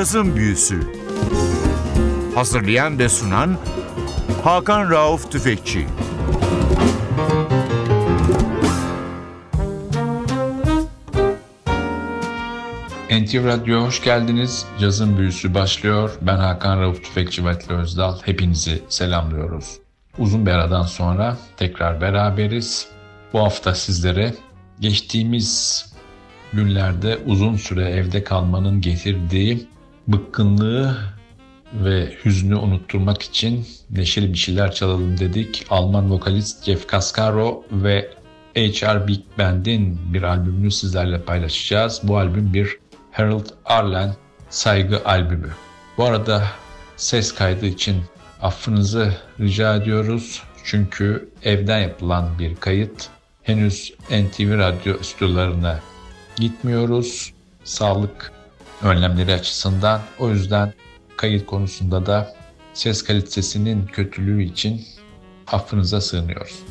Cazın Büyüsü Hazırlayan ve sunan Hakan Rauf Tüfekçi NTV Radyo'ya hoş geldiniz. Cazın Büyüsü başlıyor. Ben Hakan Rauf Tüfekçi ve Özdal. Hepinizi selamlıyoruz. Uzun bir aradan sonra tekrar beraberiz. Bu hafta sizlere geçtiğimiz günlerde uzun süre evde kalmanın getirdiği bıkkınlığı ve hüznü unutturmak için neşeli bir şeyler çalalım dedik. Alman vokalist Jeff Cascaro ve HR Big Band'in bir albümünü sizlerle paylaşacağız. Bu albüm bir Harold Arlen saygı albümü. Bu arada ses kaydı için affınızı rica ediyoruz. Çünkü evden yapılan bir kayıt. Henüz NTV Radyo stüdyolarına gitmiyoruz. Sağlık önlemleri açısından. O yüzden kayıt konusunda da ses kalitesinin kötülüğü için affınıza sığınıyoruz.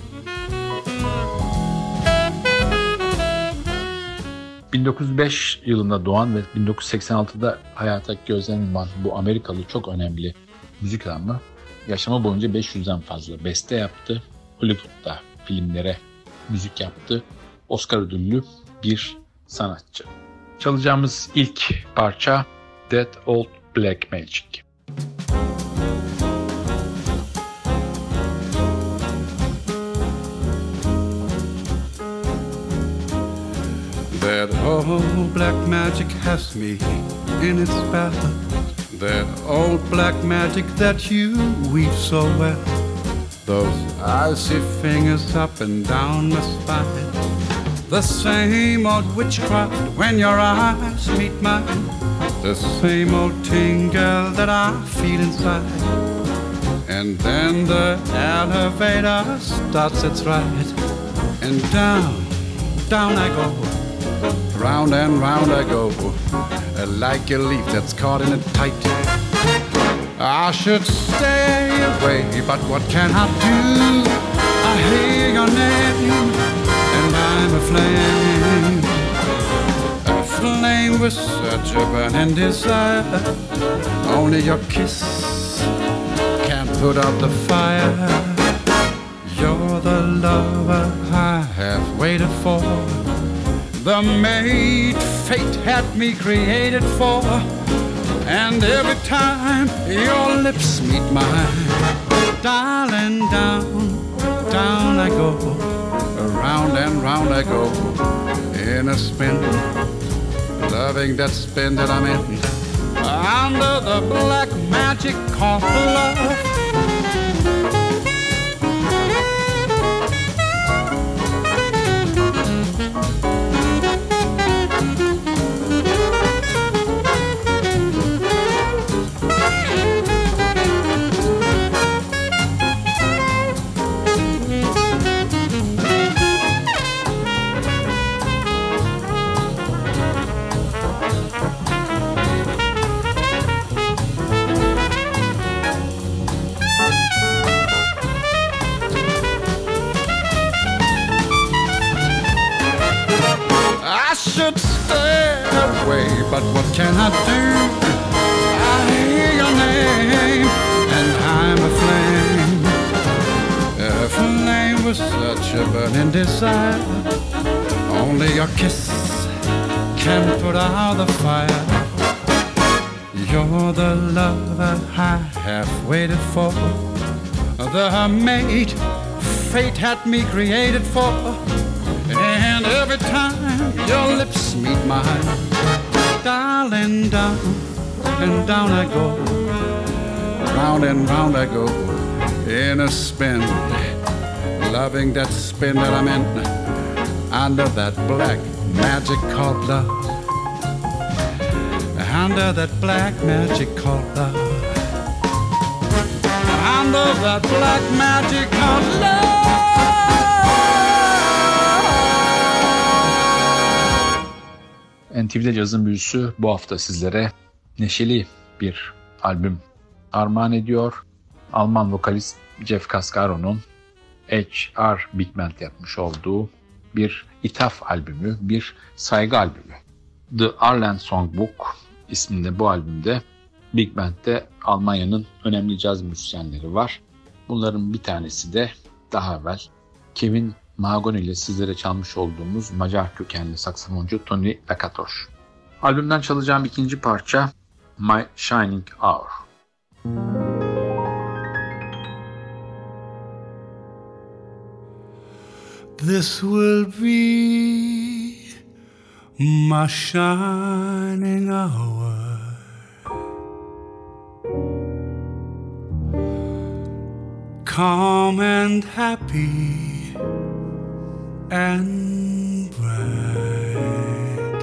1905 yılında doğan ve 1986'da hayata gözlenen bu Amerikalı çok önemli müzik adamı yaşamı boyunca 500'den fazla beste yaptı. Hollywood'da filmlere müzik yaptı. Oscar ödüllü bir sanatçı. Çalacağımız ilk parça That Old Black Magic. That old black magic has me in its spell. That old black magic that you weave so well. Those icy fingers up and down my spine. The same old witchcraft when your eyes meet mine. The same old tingle that I feel inside. And then the elevator starts its ride. And down, down I go. Round and round I go. Like a leaf that's caught in a tight. I should stay away, but what can I do? I hear your name, a flame. A flame with such a burning desire. Only your kiss can put out the fire. You're the lover I have waited for. The mate fate had me created for. And every time your lips meet mine, darling, down, down I go. Around and round I go in a spin. Loving that spin that I'm in. Under the black magic of love. For, the mate fate had me created for. And every time your lips meet mine, darling, down and down I go. Round and round I go in a spin, loving that spin that I'm in under that black magic called love. Under that black magic called love. Under that black magic called love. NTV'de cazın büyüsü bu hafta sizlere neşeli bir albüm armağan ediyor. Alman vokalist Jeff Cascaro'nun H.R. Big Band yapmış olduğu bir ithaf albümü, bir saygı albümü. The Arlen Songbook isminde bu albümde Big Band'de Almanya'nın önemli caz müzisyenleri var. Bunların bir tanesi de daha evvel Kevin Mahagoni ile sizlere çalmış olduğumuz Macar kökenli saksafoncu Tony Lakatoş. Albümden çalacağım ikinci parça My Shining Hour. This will be my shining hour. Calm and happy and bright.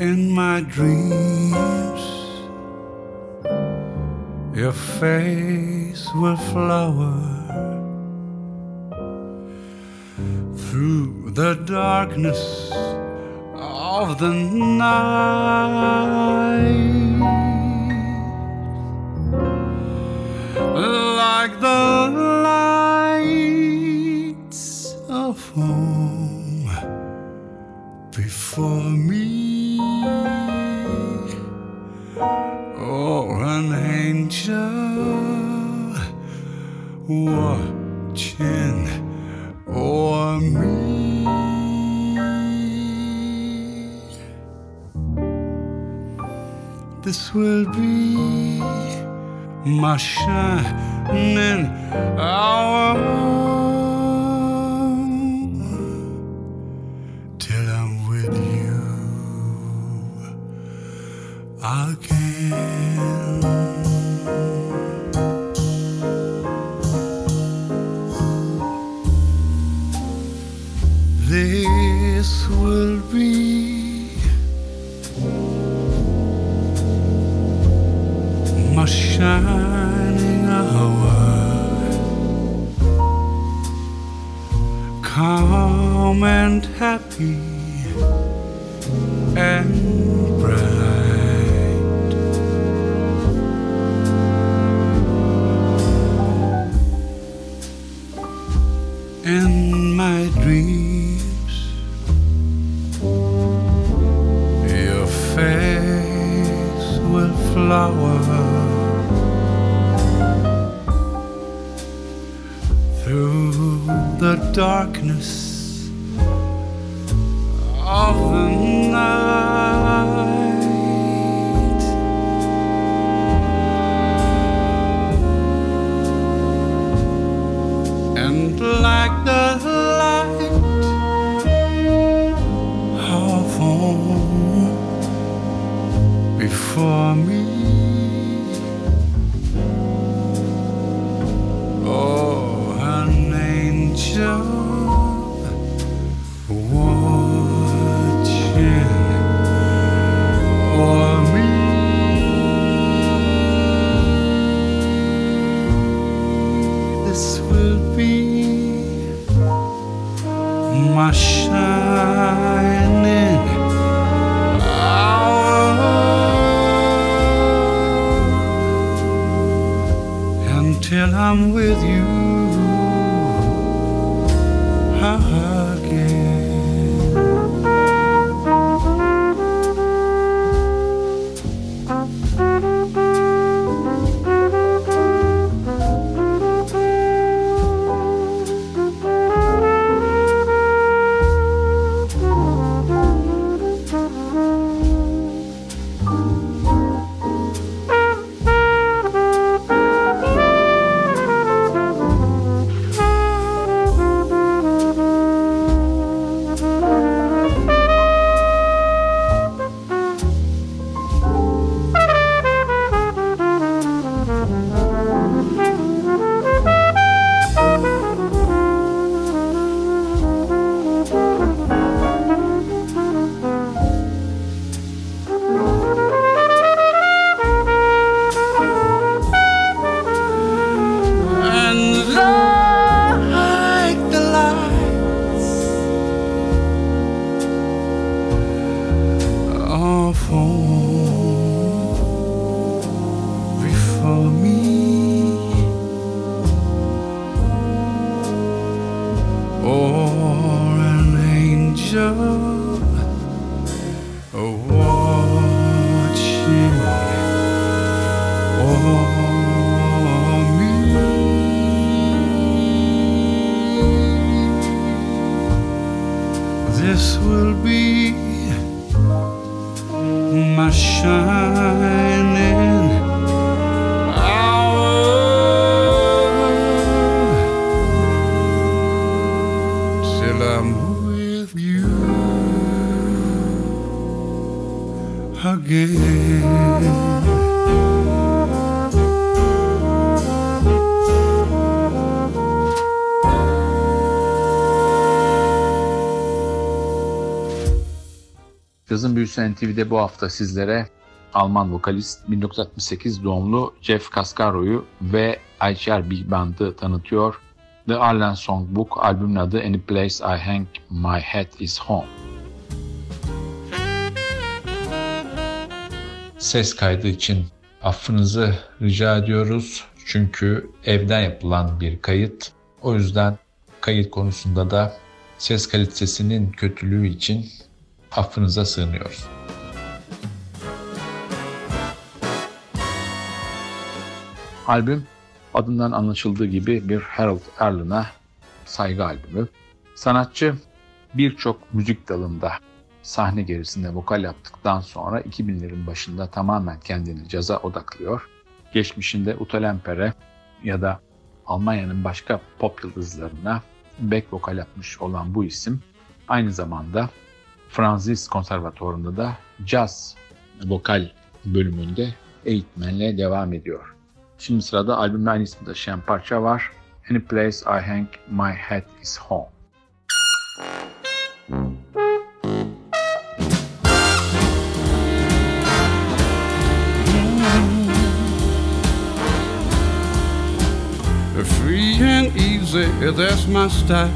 In my dreams, your face will flower through the darkness of the night. This will be my shining hour till I'm with you again. This will be shining hour, calm and happy again. Yazın Büyüsü NTV'de bu hafta sizlere Alman vokalist 1968 doğumlu Jeff Cascaro'yu ve Ayşer Big Band'ı tanıtıyor. The Arlen Songbook albümün adı Any Place I Hang My Head Is Home. Ses kaydı için affınızı rica ediyoruz. Çünkü evden yapılan bir kayıt. O yüzden kayıt konusunda da ses kalitesinin kötülüğü için affınıza sığınıyoruz. Albüm adından anlaşıldığı gibi bir Harold Arlen'a saygı albümü. Sanatçı birçok müzik dalında sahne gerisinde vokal yaptıktan sonra 2000'lerin başında tamamen kendini caza odaklıyor. Geçmişinde Utalempere ya da Almanya'nın başka pop yıldızlarına back vokal yapmış olan bu isim aynı zamanda Franzis Konservatuvarı'nda da caz vokal bölümünde eğitmenle devam ediyor. Şimdi sırada albümle aynı ismi taşıyan parça var. Any Place I Hang My Head Is Home. Free and easy, that's my style.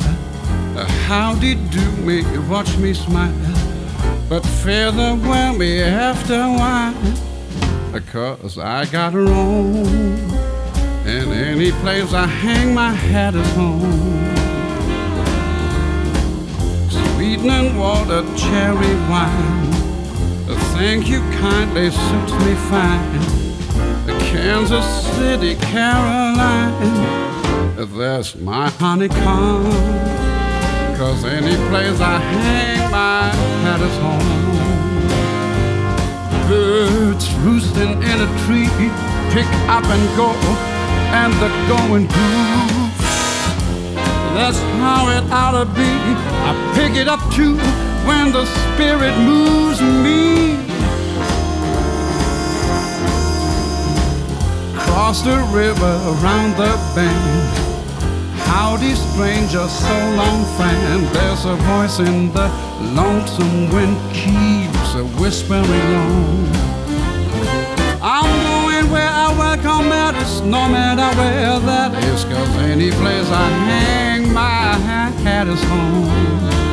Uh, how did do me, watch me smile. But further well me after a while. Cause I got room. And any place I hang my hat is home. Sweetening water, cherry wine. Uh, thank you kindly, suits me fine. Uh, Kansas City, Caroline. That's my honeycomb. Cause any place I hang my hat is home. Birds roosting in a tree, pick up and go, and the going groove. That's how it ought to be. I pick it up too when the spirit moves me. Cross the river, around the bend. Howdy, stranger, so long, friend. There's a voice in the lonesome wind keeps a whispering low. I'm going where I welcome matters, no matter where that is. Cause any place I hang my hat is home.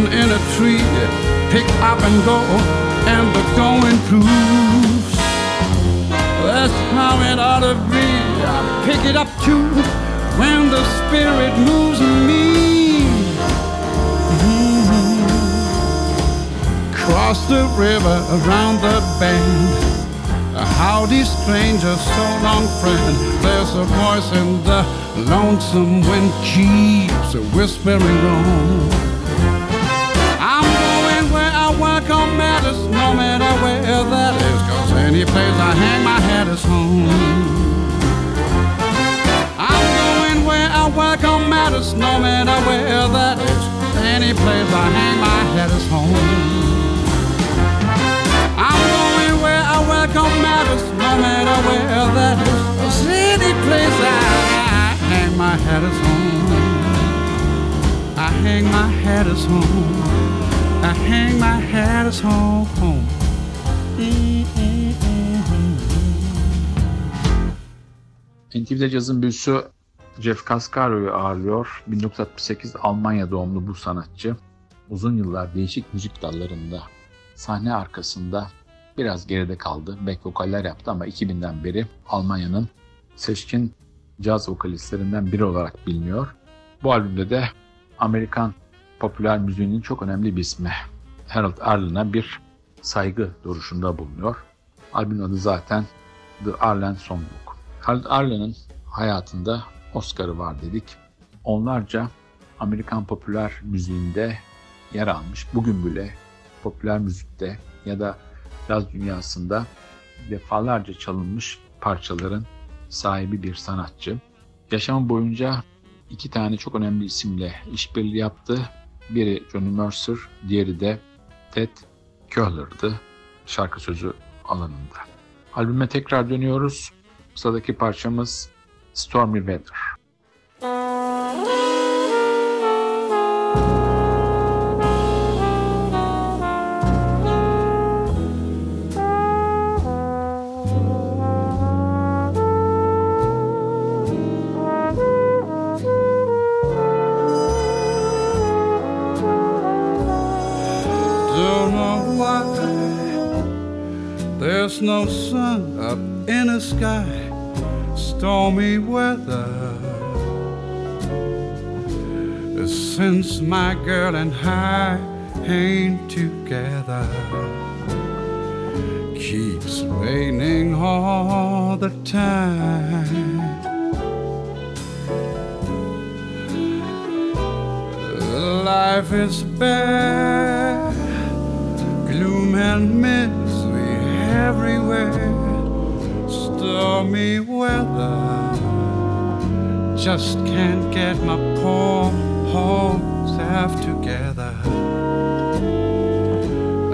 In a tree pick up and go and the going proves that's how it ought to be i pick it up too when the spirit moves me Mhm. cross the river around the bend howdy stranger, so long friend. There's a voice in the lonesome wind keeps a whispering on. No matter where that is. Cause any place I hang my hat is home. I'm going where I welcome matters, no matter where that is. Any place I hang my hat is home. I'm going where I welcome matters, no matter where that is. 'Cause any place I hang my hat is home. I hang my hat is home. I hang my hat is home. NTV'de cazın büyüsü Jeff Cascaro'yu ağırlıyor. 1968 Almanya doğumlu bu sanatçı uzun yıllar değişik müzik dallarında sahne arkasında biraz geride kaldı. Back vokaller yaptı ama 2000'den beri Almanya'nın seçkin caz vokalistlerinden biri olarak biliniyor. Bu albümde de Amerikan popüler müziğinin çok önemli bir ismi Harold Arlen'a bir saygı duruşunda bulunuyor. Albümün adı zaten The Arlen Songbook. Harold Arlen'ın hayatında Oscar'ı var dedik. Onlarca Amerikan popüler müziğinde yer almış. Bugün bile popüler müzikte ya da caz dünyasında defalarca çalınmış parçaların sahibi bir sanatçı. Yaşam boyunca iki tane çok önemli isimle işbirliği yaptı. Biri Johnny Mercer, diğeri de Ted Köhler'dı şarkı sözü alanında. Albüme tekrar dönüyoruz. Sıradaki parçamız Stormy Weather. Don't know why there's no sun up in the sky, stormy weather. Since my girl and I ain't together, keeps raining all the time. Life is bad, and misery everywhere, stormy weather. Just can't get my poor whole self together.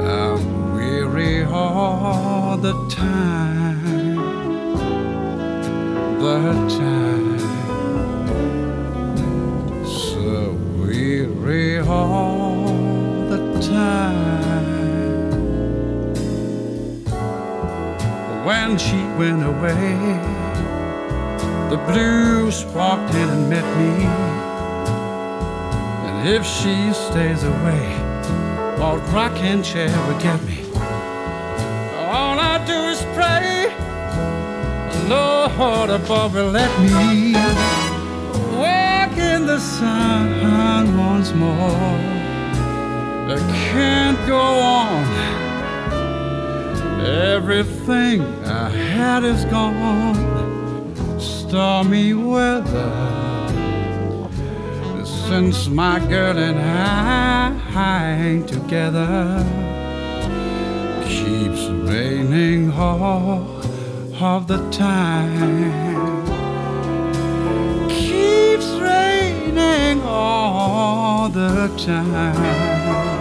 I'm weary all the time, the time She went away, the blues walked in and met me. And if she stays away, old rocking chair will get me. All I do is pray, Lord above will let me walk in the sun once more. I can't go on. Everything I had is gone. Stormy weather. Since my girl and I ain't together, keeps raining all of the time keeps raining all the time.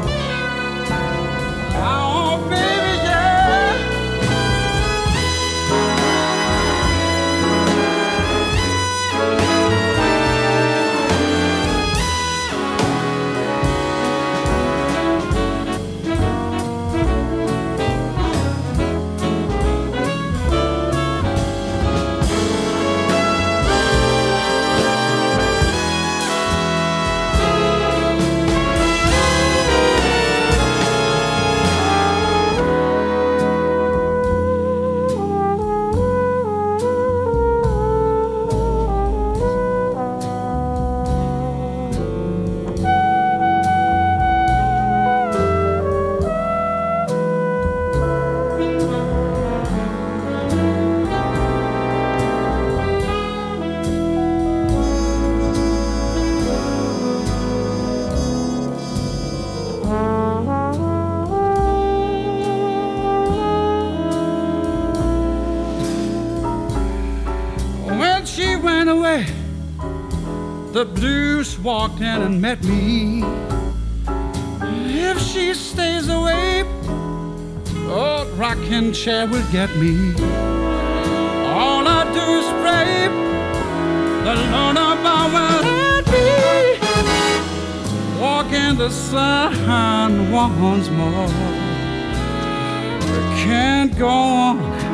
Walked in and met me. If she stays away, old rocking chair will get me. All I do is pray, the Lord above will let me walk in the sun once more. I can't go on.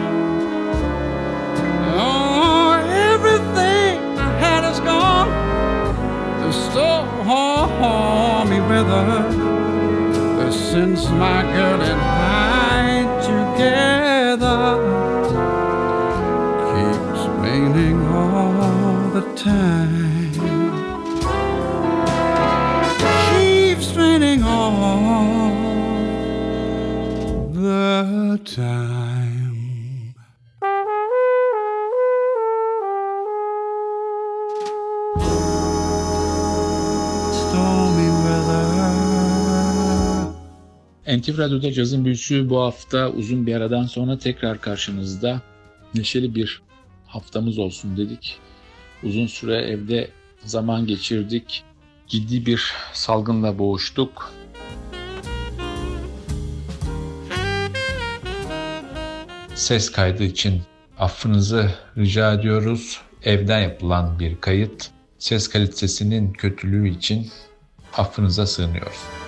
Stormy weather. Since my girl and I together NTV Radyo'da Cazın Büyüsü bu hafta uzun bir aradan sonra tekrar karşınızda. Neşeli bir haftamız olsun dedik. Uzun süre evde zaman geçirdik. Ciddi bir salgınla boğuştuk. Ses kaydı için affınızı rica ediyoruz. Evden yapılan bir kayıt. Ses kalitesinin kötülüğü için affınıza sığınıyoruz.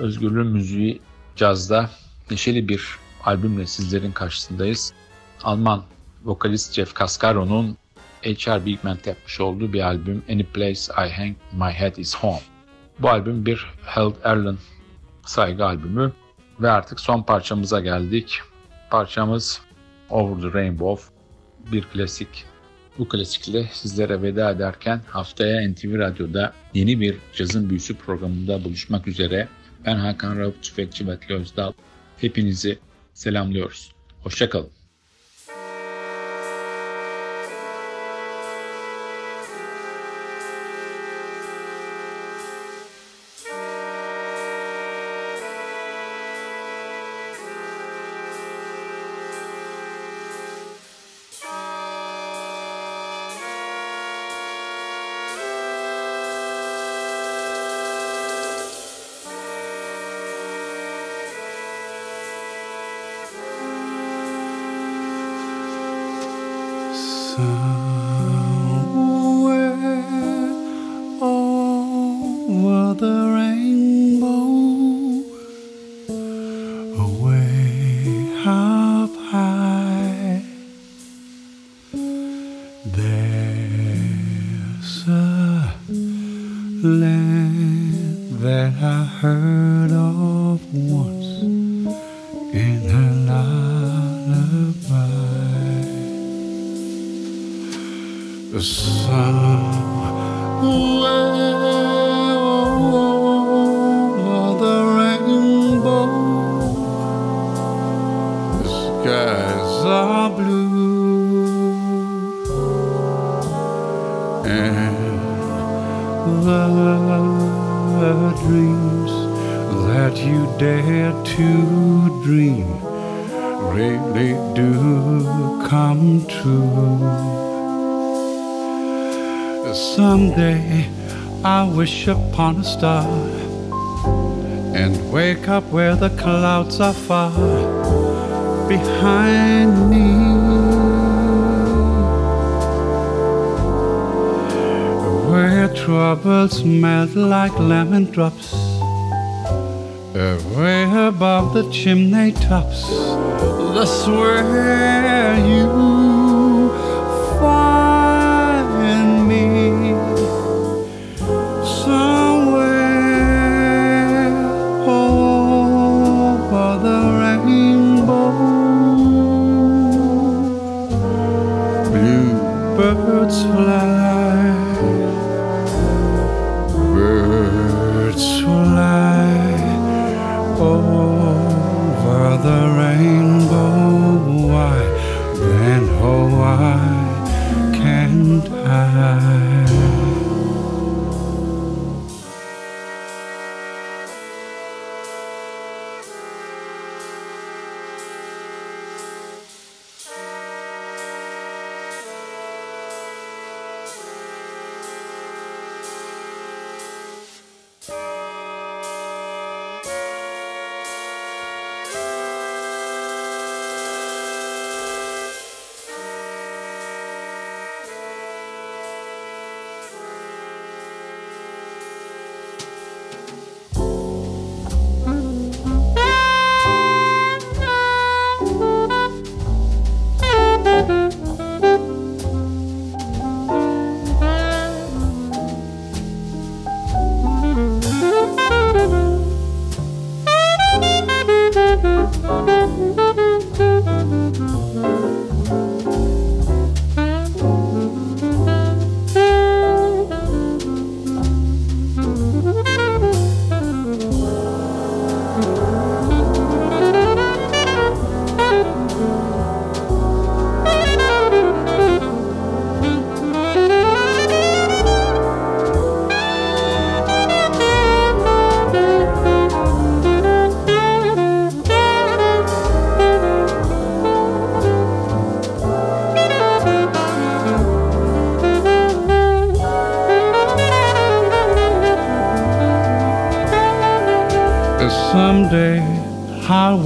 Özgürlüğün Müziği Caz'da neşeli bir albümle sizlerin karşısındayız. Alman vokalist Jeff Cascaro'nun H.R. Bigman'te yapmış olduğu bir albüm Any Place I Hang My Head Is Home. Bu albüm bir Harold Erlen saygı albümü ve artık son parçamıza geldik. Parçamız Over the Rainbow bir klasik. Bu klasikle sizlere veda ederken haftaya NTV Radyo'da yeni bir Cazın Büyüsü programında buluşmak üzere. Ben Hakan Rauf Tüfekçi ve Özdal. Hepinizi selamlıyoruz. Hoşçakalın. Land that I heard of once in a lullaby. Somewhere wish upon a star and wake up where the clouds are far behind me. Where troubles melt like lemon drops, way above the chimney tops. That's where you find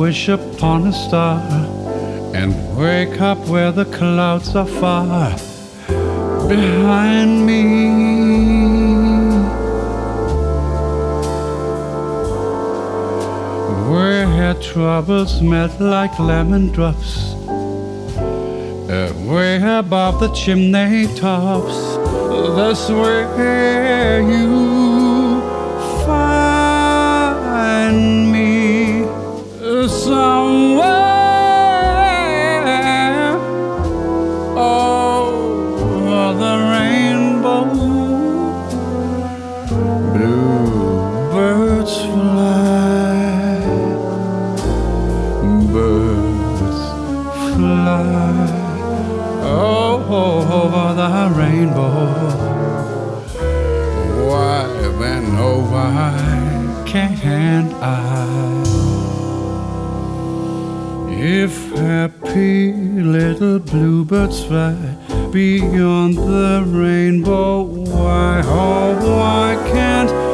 wish upon a star and wake up where the clouds are far behind me. Where troubles melt like lemon drops uh, way above the chimney tops. That's where you somewhere oh, over the rainbow. Bluebirds fly, birds fly oh, over the rainbow. Why then, oh, why can't I? If happy little bluebirds fly beyond the rainbow, why, oh, why can't